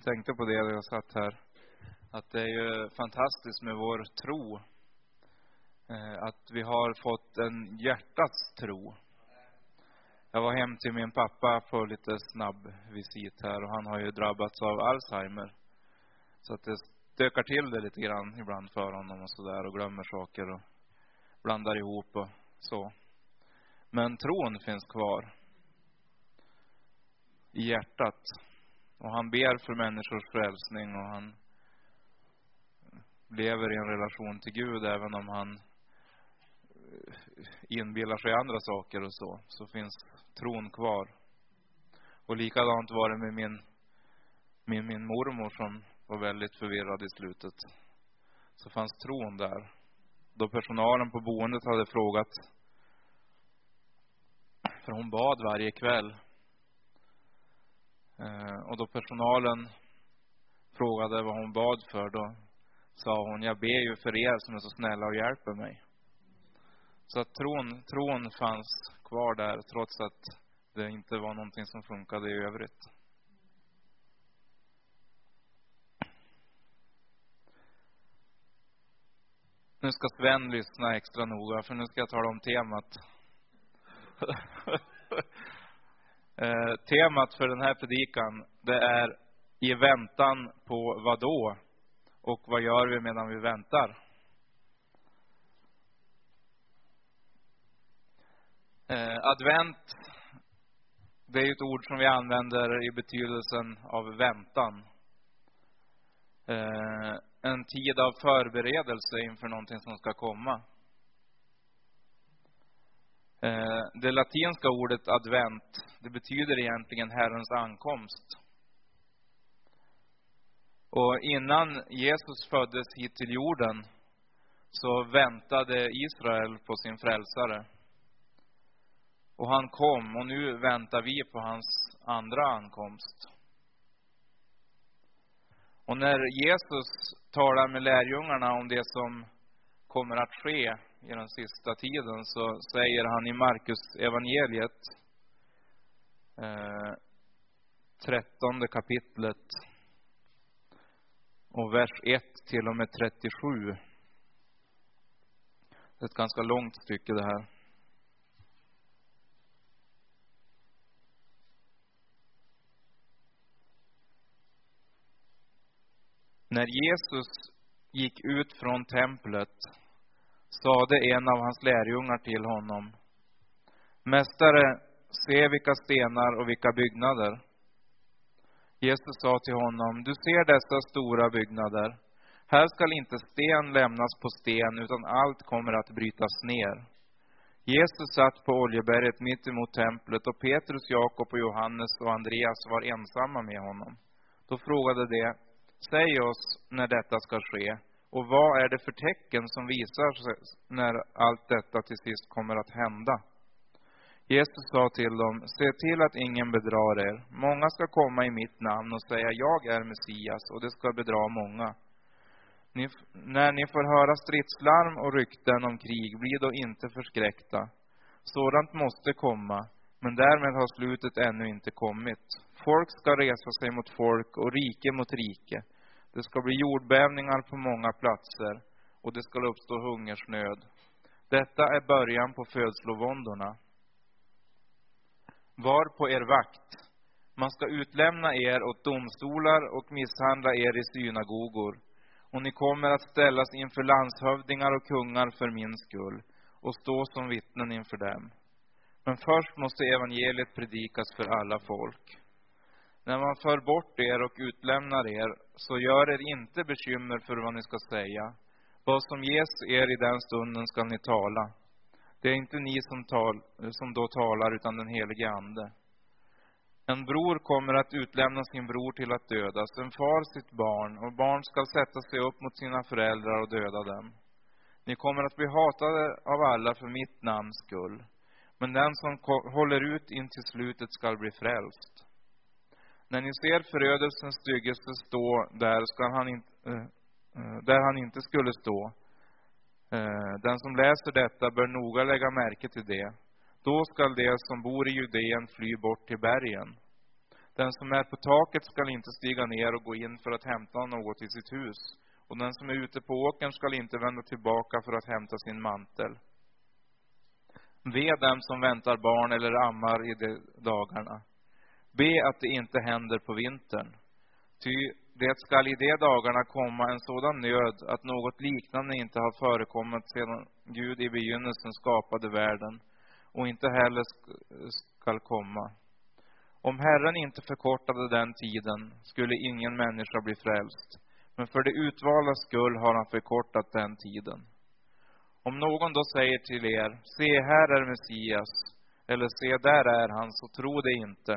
Jag tänkte på det när jag satt här. Att det är ju fantastiskt med vår tro. Eh, att vi har fått en hjärtats tro. Jag var hem till min pappa på lite snabb visit här och han har ju drabbats av Alzheimer. Så att det stökar till det lite grann ibland för honom och sådär och glömmer saker och blandar ihop och så. Men tron finns kvar i hjärtat. Och han ber för människors frälsning och han lever i en relation till Gud även om han eh, inbillar sig andra saker och så, så finns tron kvar. Och likadant var det med min, med min mormor som var väldigt förvirrad i slutet. Så fanns tron där. Då personalen på boendet hade frågat, för hon bad varje kväll Eh, och då personalen frågade vad hon bad för, då sa hon, jag ber ju för er som är så snälla och hjälper mig. Så att tron, tron fanns kvar där, trots att det inte var någonting som funkade i övrigt. Nu ska Sven lyssna extra noga, för nu ska jag tala om temat. Eh, temat för den här predikan, det är i väntan på vad då? Och vad gör vi medan vi väntar? Eh, advent, det är ett ord som vi använder i betydelsen av väntan. Eh, en tid av förberedelse inför någonting som ska komma. Eh, det latinska ordet advent, det betyder egentligen Herrens ankomst. Och innan Jesus föddes hit till jorden så väntade Israel på sin frälsare. Och han kom och nu väntar vi på hans andra ankomst. Och när Jesus talar med lärjungarna om det som kommer att ske i den sista tiden så säger han i Markus evangeliet eh, trettonde kapitlet och vers 1 till och med 37. Det är ett ganska långt stycke det här. När Jesus gick ut från templet sade en av hans lärjungar till honom. Mästare, se vilka stenar och vilka byggnader. Jesus sa till honom, du ser dessa stora byggnader. Här skall inte sten lämnas på sten, utan allt kommer att brytas ner. Jesus satt på Oljeberget mitt emot templet och Petrus, Jakob och Johannes och Andreas var ensamma med honom. Då frågade de, säg oss när detta ska ske och vad är det för tecken som visar sig när allt detta till sist kommer att hända? Jesus sa till dem, se till att ingen bedrar er. Många ska komma i mitt namn och säga, jag är Messias, och det ska bedra många. Ni, när ni får höra stridslarm och rykten om krig, bli då inte förskräckta. Sådant måste komma, men därmed har slutet ännu inte kommit. Folk ska resa sig mot folk och rike mot rike. Det ska bli jordbävningar på många platser och det ska uppstå hungersnöd. Detta är början på födslovåndorna. Var på er vakt. Man ska utlämna er åt domstolar och misshandla er i synagogor. Och ni kommer att ställas inför landshövdingar och kungar för min skull och stå som vittnen inför dem. Men först måste evangeliet predikas för alla folk. När man för bort er och utlämnar er, så gör er inte bekymmer för vad ni ska säga. Vad som ges er i den stunden skall ni tala. Det är inte ni som, tal, som då talar, utan den helige Ande. En bror kommer att utlämna sin bror till att dödas, en far sitt barn, och barn skall sätta sig upp mot sina föräldrar och döda dem. Ni kommer att bli hatade av alla för mitt namns skull, men den som håller ut in till slutet skall bli frälst. När ni ser förödelsens styggelse stå där, ska han inte, eh, eh, där han inte skulle stå. Eh, den som läser detta bör noga lägga märke till det. Då skall de som bor i Judeen fly bort till bergen. Den som är på taket skall inte stiga ner och gå in för att hämta något i sitt hus. Och den som är ute på åkern skall inte vända tillbaka för att hämta sin mantel. Ve dem som väntar barn eller ammar i de dagarna. Be att det inte händer på vintern. Ty det skall i de dagarna komma en sådan nöd att något liknande inte har förekommit sedan Gud i begynnelsen skapade världen och inte heller skall komma. Om Herren inte förkortade den tiden skulle ingen människa bli frälst, men för det utvalda skull har han förkortat den tiden. Om någon då säger till er, se här är Messias, eller se där är han, så tro det inte.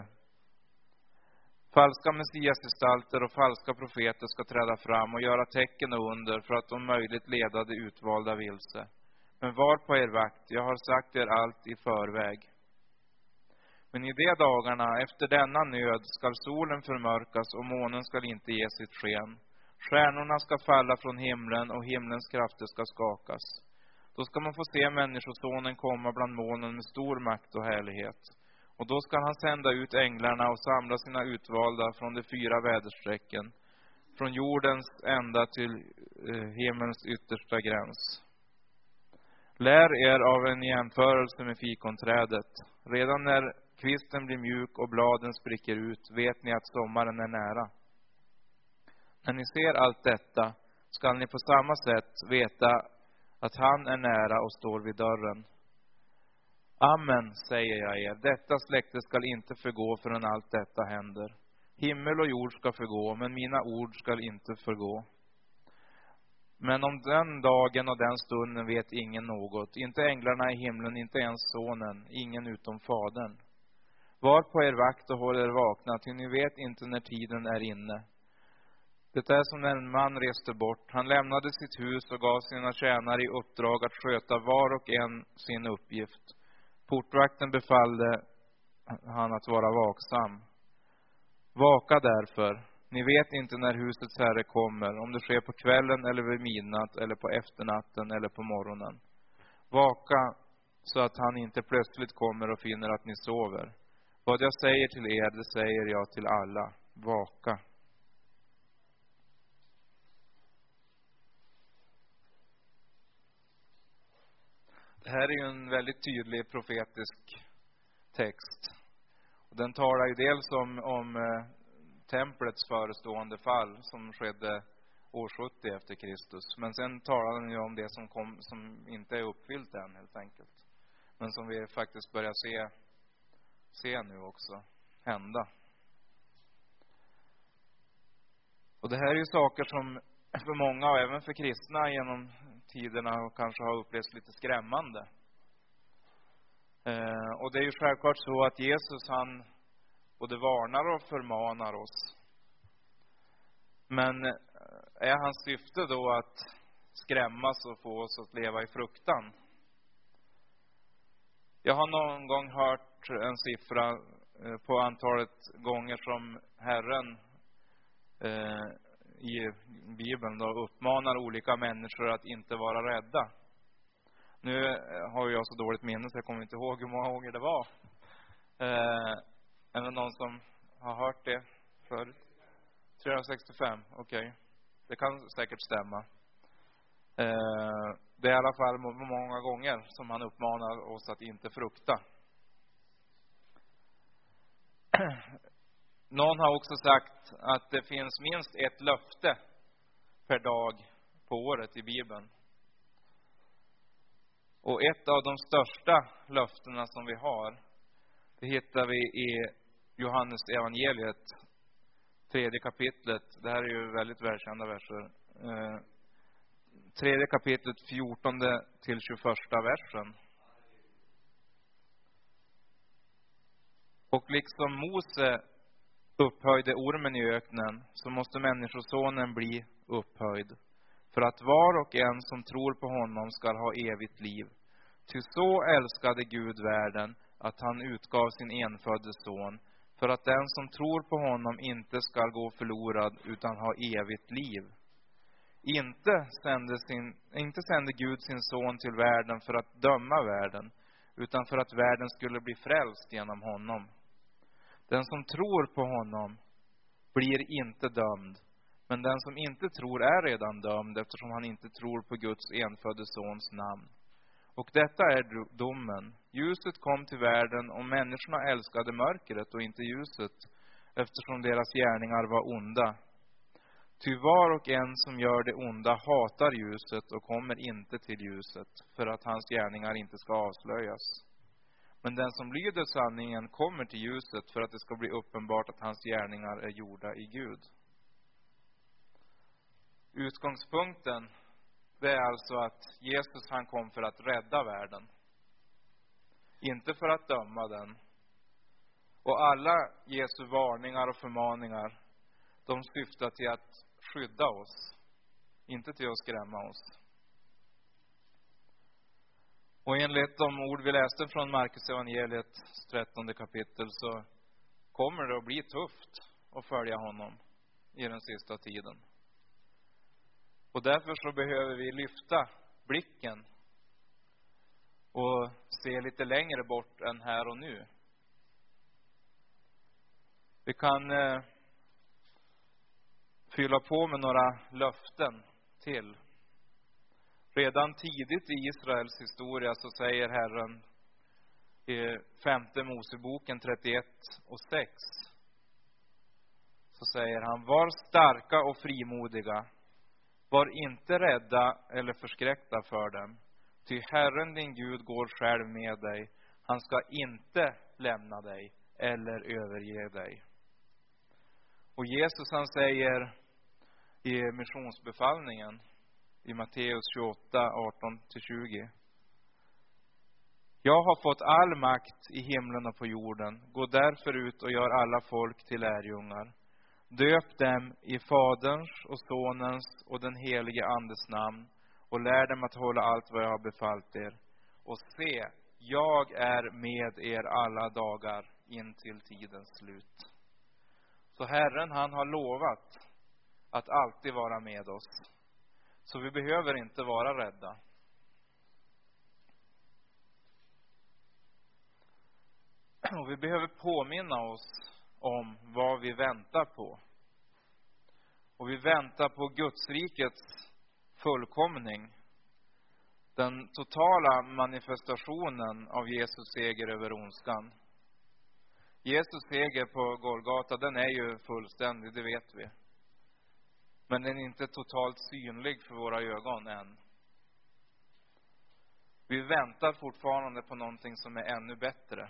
Falska messiasgestalter och falska profeter ska träda fram och göra tecken och under för att om möjligt leda de utvalda vilse. Men var på er vakt, jag har sagt er allt i förväg. Men i de dagarna, efter denna nöd, skall solen förmörkas och månen skall inte ge sitt sken. Stjärnorna ska falla från himlen och himlens krafter ska skakas. Då ska man få se Människosonen komma bland molnen med stor makt och härlighet. Och då skall han sända ut änglarna och samla sina utvalda från de fyra väderstrecken, från jordens ända till eh, himmelens yttersta gräns. Lär er av en jämförelse med fikonträdet. Redan när kvisten blir mjuk och bladen spricker ut vet ni att sommaren är nära. När ni ser allt detta skall ni på samma sätt veta att han är nära och står vid dörren. Amen, säger jag er, detta släkte skall inte förgå förrän allt detta händer. Himmel och jord ska förgå, men mina ord skall inte förgå. Men om den dagen och den stunden vet ingen något, inte änglarna i himlen, inte ens sonen, ingen utom fadern. Var på er vakt och håll er vakna, ty ni vet inte när tiden är inne. Det är som när en man reste bort. Han lämnade sitt hus och gav sina tjänare i uppdrag att sköta var och en sin uppgift. Portvakten befallde han att vara vaksam. Vaka därför. Ni vet inte när husets herre kommer, om det sker på kvällen eller vid midnatt eller på efternatten eller på morgonen. Vaka så att han inte plötsligt kommer och finner att ni sover. Vad jag säger till er, det säger jag till alla. Vaka. Det här är ju en väldigt tydlig profetisk text. Och den talar ju dels om, om eh, templets förestående fall som skedde år 70 efter Kristus. Men sen talar den ju om det som, kom, som inte är uppfyllt än, helt enkelt. Men som vi faktiskt börjar se, se nu också hända. Och det här är ju saker som för många och även för kristna genom tiderna och kanske har upplevts lite skrämmande. Eh, och det är ju självklart så att Jesus han både varnar och förmanar oss. Men eh, är hans syfte då att skrämmas och få oss att leva i fruktan? Jag har någon gång hört en siffra eh, på antalet gånger som Herren eh, i Bibeln då uppmanar olika människor att inte vara rädda. Nu eh, har jag så dåligt minne så jag kommer inte ihåg hur många gånger det var. Eh, är det någon som har hört det förut? 365, okej. Okay. Det kan säkert stämma. Eh, det är i alla fall många gånger som han uppmanar oss att inte frukta. Eh, någon har också sagt att det finns minst ett löfte per dag på året i Bibeln. Och ett av de största löftena som vi har, det hittar vi i Johannes evangeliet, tredje kapitlet. Det här är ju väldigt välkända verser. Eh, tredje kapitlet, fjortonde till tjugoförsta versen. Och liksom Mose upphöjde ormen i öknen, så måste Människosonen bli upphöjd, för att var och en som tror på honom skall ha evigt liv. Ty så älskade Gud världen, att han utgav sin enfödde son, för att den som tror på honom inte skall gå förlorad, utan ha evigt liv. Inte sände, sin, inte sände Gud sin son till världen för att döma världen, utan för att världen skulle bli frälst genom honom. Den som tror på honom blir inte dömd, men den som inte tror är redan dömd eftersom han inte tror på Guds enfödde sons namn. Och detta är domen. Ljuset kom till världen och människorna älskade mörkret och inte ljuset eftersom deras gärningar var onda. Ty var och en som gör det onda hatar ljuset och kommer inte till ljuset för att hans gärningar inte ska avslöjas. Men den som lyder sanningen kommer till ljuset för att det ska bli uppenbart att hans gärningar är gjorda i Gud. Utgångspunkten, det är alltså att Jesus han kom för att rädda världen. Inte för att döma den. Och alla Jesu varningar och förmaningar, de syftar till att skydda oss, inte till att skrämma oss. Och enligt de ord vi läste från Markus evangeliet 13 kapitel så kommer det att bli tufft att följa honom i den sista tiden. Och därför så behöver vi lyfta blicken och se lite längre bort än här och nu. Vi kan eh, fylla på med några löften till. Redan tidigt i Israels historia så säger Herren i femte Moseboken 31 och 6 så säger han, var starka och frimodiga. Var inte rädda eller förskräckta för dem. Ty Herren din Gud går själv med dig. Han ska inte lämna dig eller överge dig. Och Jesus han säger i missionsbefallningen i Matteus 28, 18-20. Jag har fått all makt i himlen och på jorden. Gå därför ut och gör alla folk till lärjungar. Döp dem i Faderns och Sonens och den helige Andes namn och lär dem att hålla allt vad jag har befallt er. Och se, jag är med er alla dagar in till tidens slut. Så Herren, han har lovat att alltid vara med oss. Så vi behöver inte vara rädda. Och vi behöver påminna oss om vad vi väntar på. Och vi väntar på Gudsrikets fullkomning. Den totala manifestationen av Jesus seger över ondskan. Jesus seger på Golgata, den är ju fullständig, det vet vi. Men den är inte totalt synlig för våra ögon än. Vi väntar fortfarande på någonting som är ännu bättre.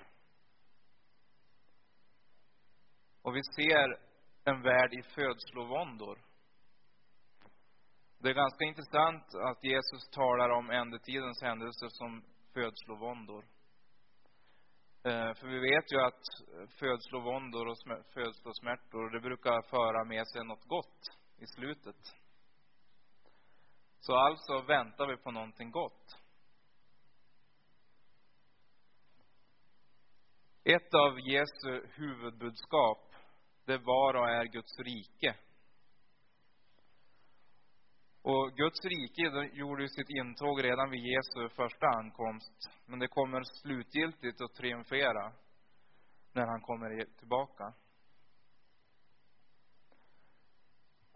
Och vi ser en värld i födslovåndor. Det är ganska intressant att Jesus talar om ändetidens händelser som födslovåndor. Eh, för vi vet ju att födslovåndor och födslosmärtor, det brukar föra med sig något gott i slutet. Så alltså väntar vi på någonting gott. Ett av Jesu huvudbudskap, det var och är Guds rike. Och Guds rike gjorde sitt intåg redan vid Jesu första ankomst. Men det kommer slutgiltigt att triumfera när han kommer tillbaka.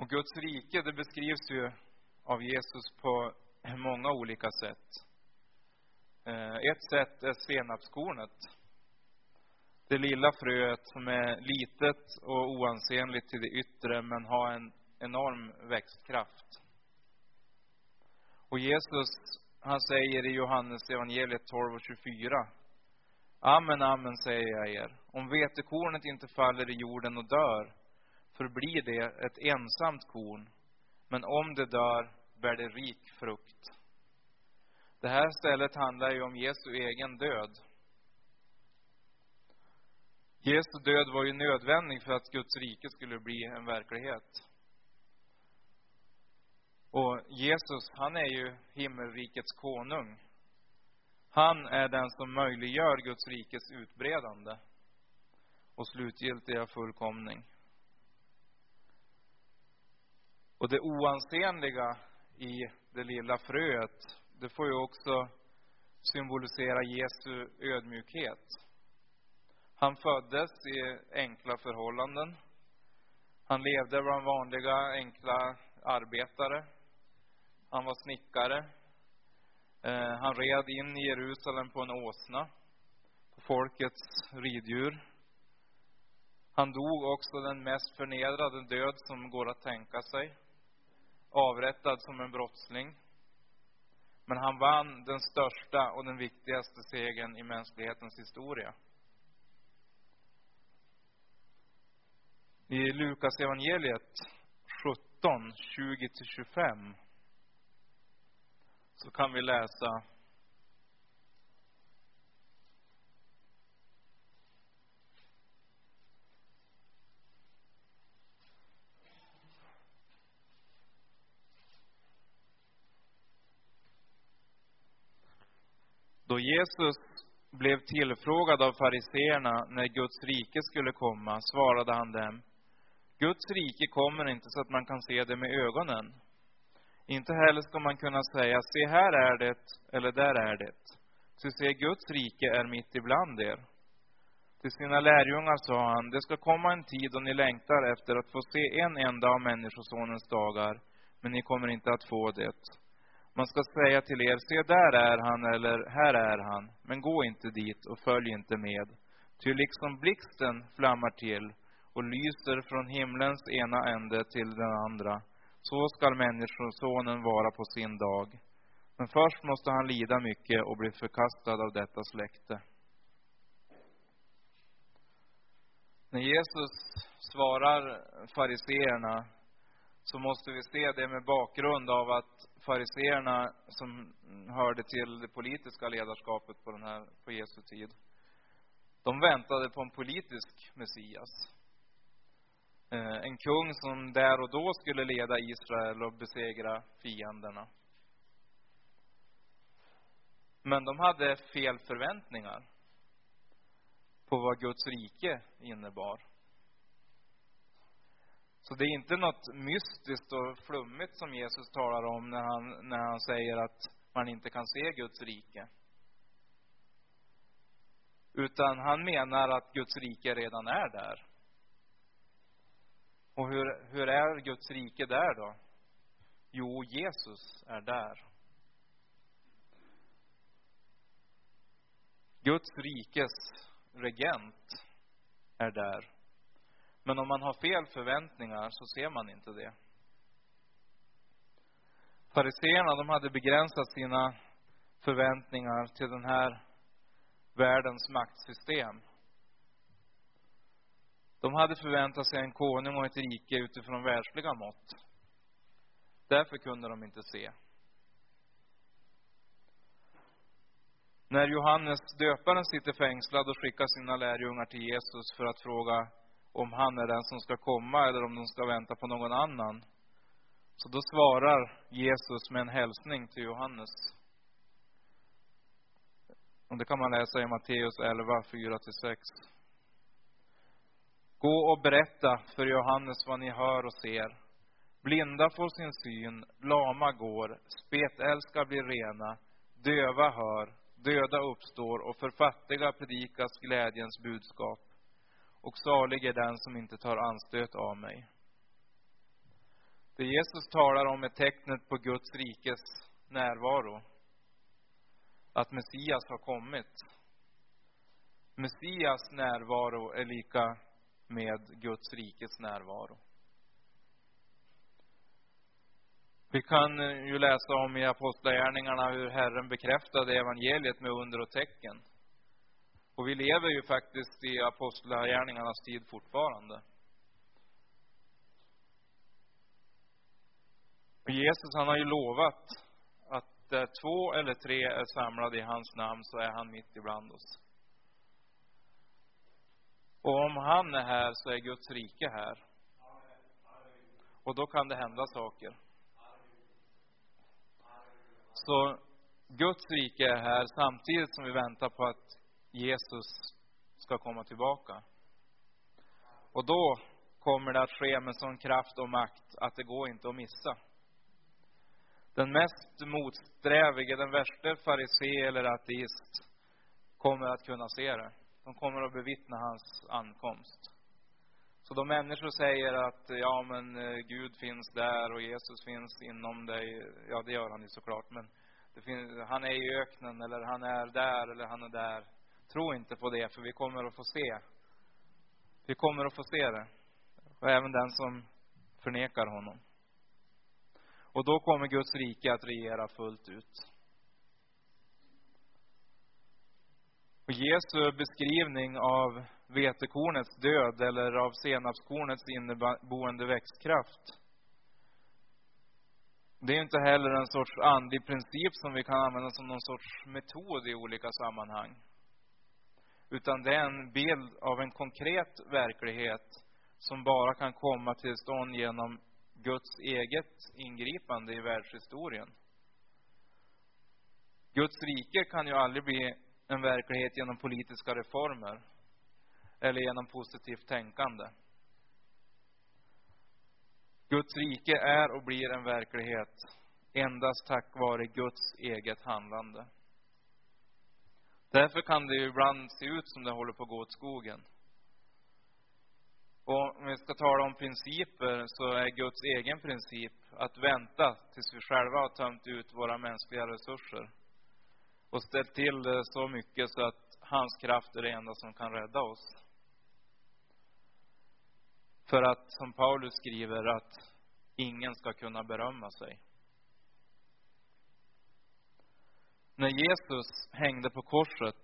Och Guds rike, det beskrivs ju av Jesus på många olika sätt. Eh, ett sätt är senapskornet. Det lilla fröet som är litet och oansenligt till det yttre men har en enorm växtkraft. Och Jesus, han säger i Johannes evangeliet 12 och 24. Amen, amen säger jag er. Om vetekornet inte faller i jorden och dör, förblir det ett ensamt korn, men om det dör bär det rik frukt. Det här stället handlar ju om Jesu egen död. Jesu död var ju nödvändig för att Guds rike skulle bli en verklighet. Och Jesus, han är ju himmelrikets konung. Han är den som möjliggör Guds rikes utbredande och slutgiltiga fullkomning. Och det oansenliga i det lilla fröet, det får ju också symbolisera Jesu ödmjukhet. Han föddes i enkla förhållanden. Han levde bland vanliga, enkla arbetare. Han var snickare. Eh, han red in i Jerusalem på en åsna, på folkets riddjur. Han dog också den mest förnedrande död som går att tänka sig. Avrättad som en brottsling. Men han vann den största och den viktigaste segern i mänsklighetens historia. I Lukas evangeliet 17, 20-25 så kan vi läsa Jesus blev tillfrågad av fariseerna när Guds rike skulle komma svarade han dem Guds rike kommer inte så att man kan se det med ögonen. Inte heller ska man kunna säga, se här är det, eller där är det. ty se, Guds rike är mitt ibland er. Till sina lärjungar sa han, det ska komma en tid då ni längtar efter att få se en enda av Människosonens dagar, men ni kommer inte att få det. Man ska säga till er, se där är han, eller här är han, men gå inte dit och följ inte med. Ty liksom blixten flammar till och lyser från himlens ena ände till den andra, så skall Människosonen vara på sin dag. Men först måste han lida mycket och bli förkastad av detta släkte. När Jesus svarar fariseerna så måste vi se det med bakgrund av att fariseerna som hörde till det politiska ledarskapet på, den här, på Jesu tid, de väntade på en politisk Messias. Eh, en kung som där och då skulle leda Israel och besegra fienderna. Men de hade fel förväntningar på vad Guds rike innebar. Så det är inte något mystiskt och flummigt som Jesus talar om när han, när han säger att man inte kan se Guds rike. Utan han menar att Guds rike redan är där. Och hur, hur är Guds rike där då? Jo, Jesus är där. Guds rikes regent är där. Men om man har fel förväntningar så ser man inte det. Fariseerna, de hade begränsat sina förväntningar till den här världens maktsystem. De hade förväntat sig en konung och ett rike utifrån världsliga mått. Därför kunde de inte se. När Johannes döparen sitter fängslad och skickar sina lärjungar till Jesus för att fråga om han är den som ska komma eller om de ska vänta på någon annan. Så då svarar Jesus med en hälsning till Johannes. Och det kan man läsa i Matteus 11, 4-6. Gå och berätta för Johannes vad ni hör och ser. Blinda får sin syn, lama går, spetälska blir rena, döva hör, döda uppstår och för fattiga predikas glädjens budskap. Och salig är den som inte tar anstöt av mig. Det Jesus talar om är tecknet på Guds rikes närvaro. Att Messias har kommit. Messias närvaro är lika med Guds rikes närvaro. Vi kan ju läsa om i Apostlagärningarna hur Herren bekräftade evangeliet med under och tecken. Och vi lever ju faktiskt i Apostlagärningarnas tid fortfarande. Och Jesus han har ju lovat att där två eller tre är samlade i hans namn så är han mitt ibland oss. Och om han är här så är Guds rike här. Och då kan det hända saker. Så Guds rike är här samtidigt som vi väntar på att Jesus ska komma tillbaka. Och då kommer det att ske med sån kraft och makt att det går inte att missa. Den mest motsträvige, den värsta farisé eller ateist kommer att kunna se det. De kommer att bevittna hans ankomst. Så då människor säger att ja men eh, Gud finns där och Jesus finns inom dig, ja det gör han ju såklart, men det finns, han är i öknen eller han är där eller han är där. Tro inte på det, för vi kommer att få se. Vi kommer att få se det. Och även den som förnekar honom. Och då kommer Guds rike att regera fullt ut. Och Jesu beskrivning av vetekornets död eller av senapskornets inneboende växtkraft. Det är inte heller en sorts andlig princip som vi kan använda som någon sorts metod i olika sammanhang. Utan det är en bild av en konkret verklighet som bara kan komma till stånd genom Guds eget ingripande i världshistorien. Guds rike kan ju aldrig bli en verklighet genom politiska reformer eller genom positivt tänkande. Guds rike är och blir en verklighet endast tack vare Guds eget handlande. Därför kan det ju ibland se ut som det håller på att gå åt skogen. Och om vi ska tala om principer så är Guds egen princip att vänta tills vi själva har tömt ut våra mänskliga resurser och ställt till det så mycket så att hans kraft är det enda som kan rädda oss. För att, som Paulus skriver, att ingen ska kunna berömma sig. När Jesus hängde på korset,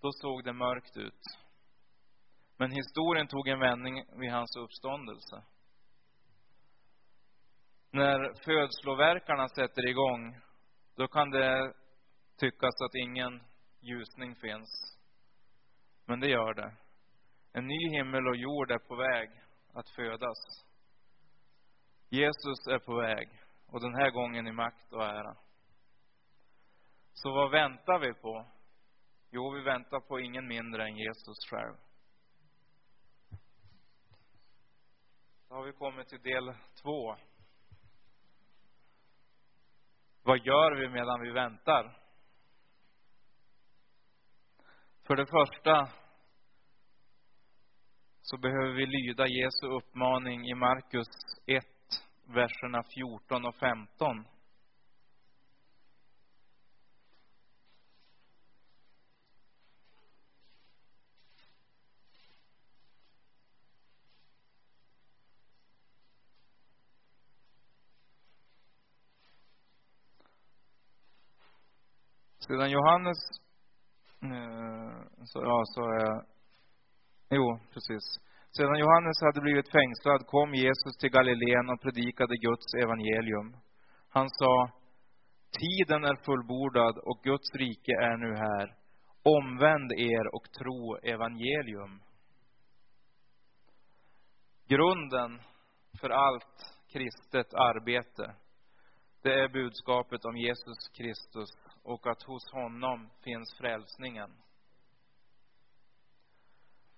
då såg det mörkt ut. Men historien tog en vändning vid hans uppståndelse. När födsloverkarna sätter igång, då kan det tyckas att ingen ljusning finns. Men det gör det. En ny himmel och jord är på väg att födas. Jesus är på väg, och den här gången i makt och ära. Så vad väntar vi på? Jo, vi väntar på ingen mindre än Jesus själv. Då har vi kommit till del två. Vad gör vi medan vi väntar? För det första så behöver vi lyda Jesu uppmaning i Markus 1, verserna 14 och 15. Sedan Johannes, eh, så, ja, så är Jo, precis. Sedan Johannes hade blivit fängslad kom Jesus till Galileen och predikade Guds evangelium. Han sa, tiden är fullbordad och Guds rike är nu här. Omvänd er och tro evangelium. Grunden för allt kristet arbete, det är budskapet om Jesus Kristus och att hos honom finns frälsningen.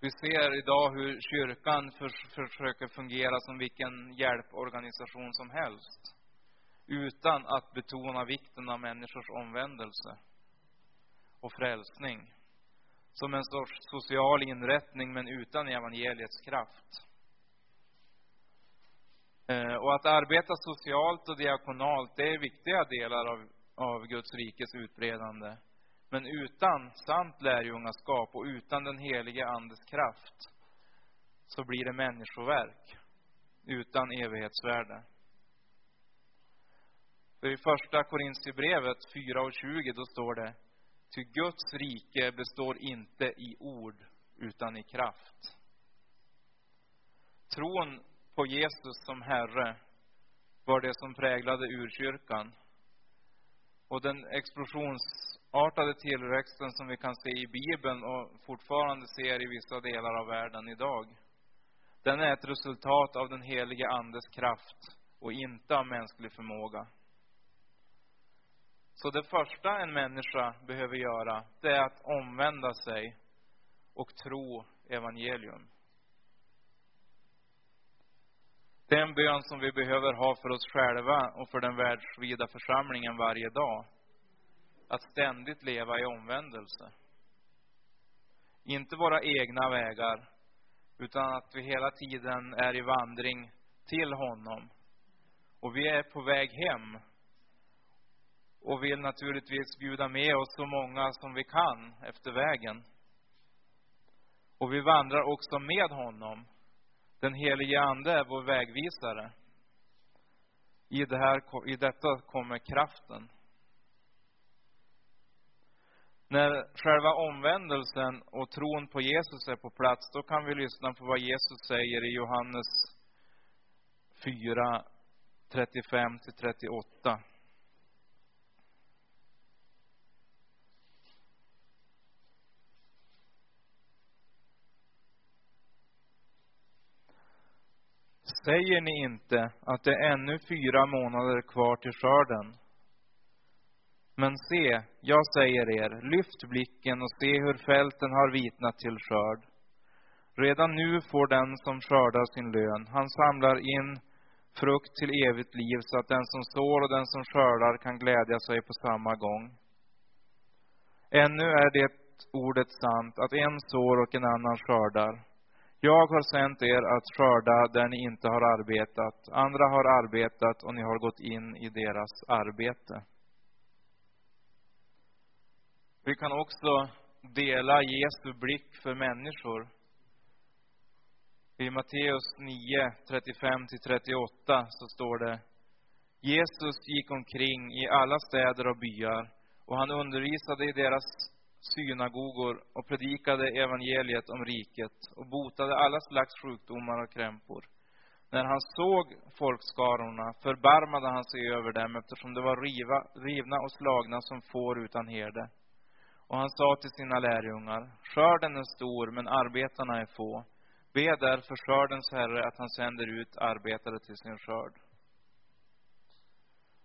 Vi ser idag hur kyrkan för, försöker fungera som vilken hjälporganisation som helst. Utan att betona vikten av människors omvändelse och frälsning. Som en sorts social inrättning, men utan evangeliets kraft. Eh, och att arbeta socialt och diakonalt, det är viktiga delar av, av Guds rikes utbredande. Men utan sant lärjungaskap och utan den helige Andes kraft så blir det människoverk utan evighetsvärde. För i första Korintierbrevet 4 och 20 då står det Ty Guds rike består inte i ord utan i kraft. Tron på Jesus som Herre var det som präglade urkyrkan. Och den explosionsartade tillväxten som vi kan se i Bibeln och fortfarande ser i vissa delar av världen idag, den är ett resultat av den helige Andes kraft och inte av mänsklig förmåga. Så det första en människa behöver göra, det är att omvända sig och tro evangelium. Det är en bön som vi behöver ha för oss själva och för den världsvida församlingen varje dag att ständigt leva i omvändelse. inte våra egna vägar, utan att vi hela tiden är i vandring till honom. Och vi är på väg hem. Och vill naturligtvis bjuda med oss så många som vi kan efter vägen. Och vi vandrar också med honom. Den helige Ande är vår vägvisare. I, det här, I detta kommer kraften. När själva omvändelsen och tron på Jesus är på plats, då kan vi lyssna på vad Jesus säger i Johannes 4, 35 till 38. Säger ni inte att det är ännu fyra månader kvar till skörden? Men se, jag säger er, lyft blicken och se hur fälten har vitnat till skörd. Redan nu får den som skördar sin lön. Han samlar in frukt till evigt liv så att den som sår och den som skördar kan glädja sig på samma gång. Ännu är det ordet sant, att en sår och en annan skördar. Jag har sänt er att skörda där ni inte har arbetat. Andra har arbetat och ni har gått in i deras arbete. Vi kan också dela Jesu blick för människor. I Matteus 9, 35-38 så står det Jesus gick omkring i alla städer och byar och han undervisade i deras synagogor och predikade evangeliet om riket och botade alla slags sjukdomar och krämpor. När han såg folkskarorna förbarmade han sig över dem eftersom de var riva, rivna och slagna som får utan herde. Och han sa till sina lärjungar, skörden är stor, men arbetarna är få. Be därför skördens Herre att han sänder ut arbetare till sin skörd.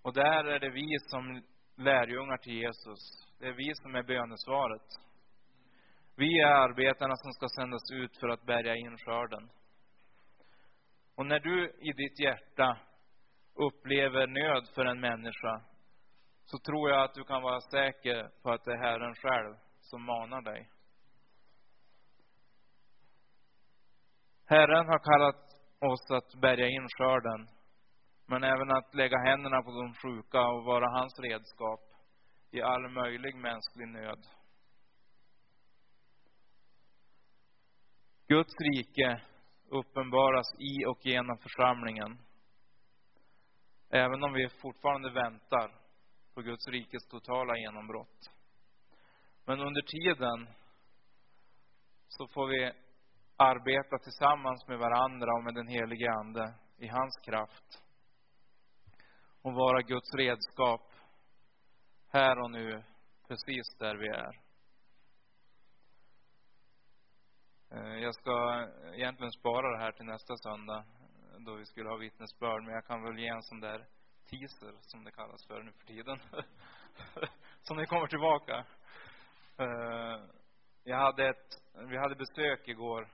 Och där är det vi som lärjungar till Jesus. Det är vi som är bönesvaret. Vi är arbetarna som ska sändas ut för att bärga in skörden. Och när du i ditt hjärta upplever nöd för en människa, så tror jag att du kan vara säker på att det är Herren själv som manar dig. Herren har kallat oss att bärga in skörden, men även att lägga händerna på de sjuka och vara hans redskap i all möjlig mänsklig nöd. Guds rike uppenbaras i och genom församlingen. Även om vi fortfarande väntar på Guds rikes totala genombrott. Men under tiden så får vi arbeta tillsammans med varandra och med den helige Ande i hans kraft. Och vara Guds redskap här och nu, precis där vi är. Eh, jag ska egentligen spara det här till nästa söndag, då vi skulle ha vittnesbörd, men jag kan väl ge en sån där teaser, som det kallas för nu för tiden. som ni kommer tillbaka. Eh, jag hade ett, vi hade besök igår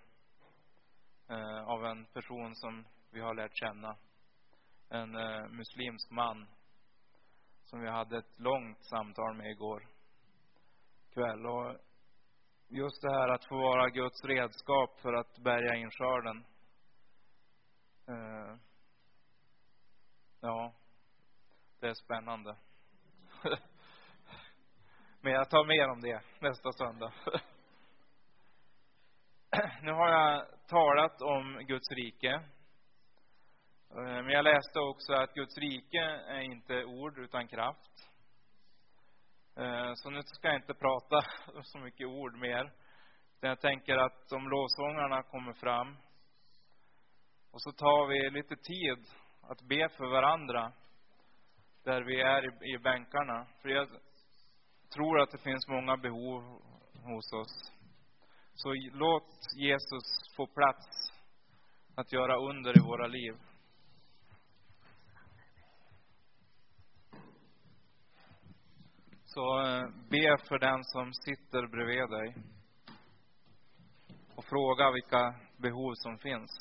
eh, av en person som vi har lärt känna. En muslimsk man som vi hade ett långt samtal med igår kväll. Och just det här att få vara Guds redskap för att bärga in skörden. Eh, ja, det är spännande. Men jag tar mer om det nästa söndag. Nu har jag talat om Guds rike. Eh, men jag läste också att Guds rike är inte ord utan kraft. Eh, så nu ska jag inte prata så mycket ord mer. Jag tänker att om lovsångarna kommer fram och så tar vi lite tid att be för varandra där vi är i, i bänkarna. För jag tror att det finns många behov hos oss. Så låt Jesus få plats att göra under i våra liv. Så eh, be för den som sitter bredvid dig och fråga vilka behov som finns.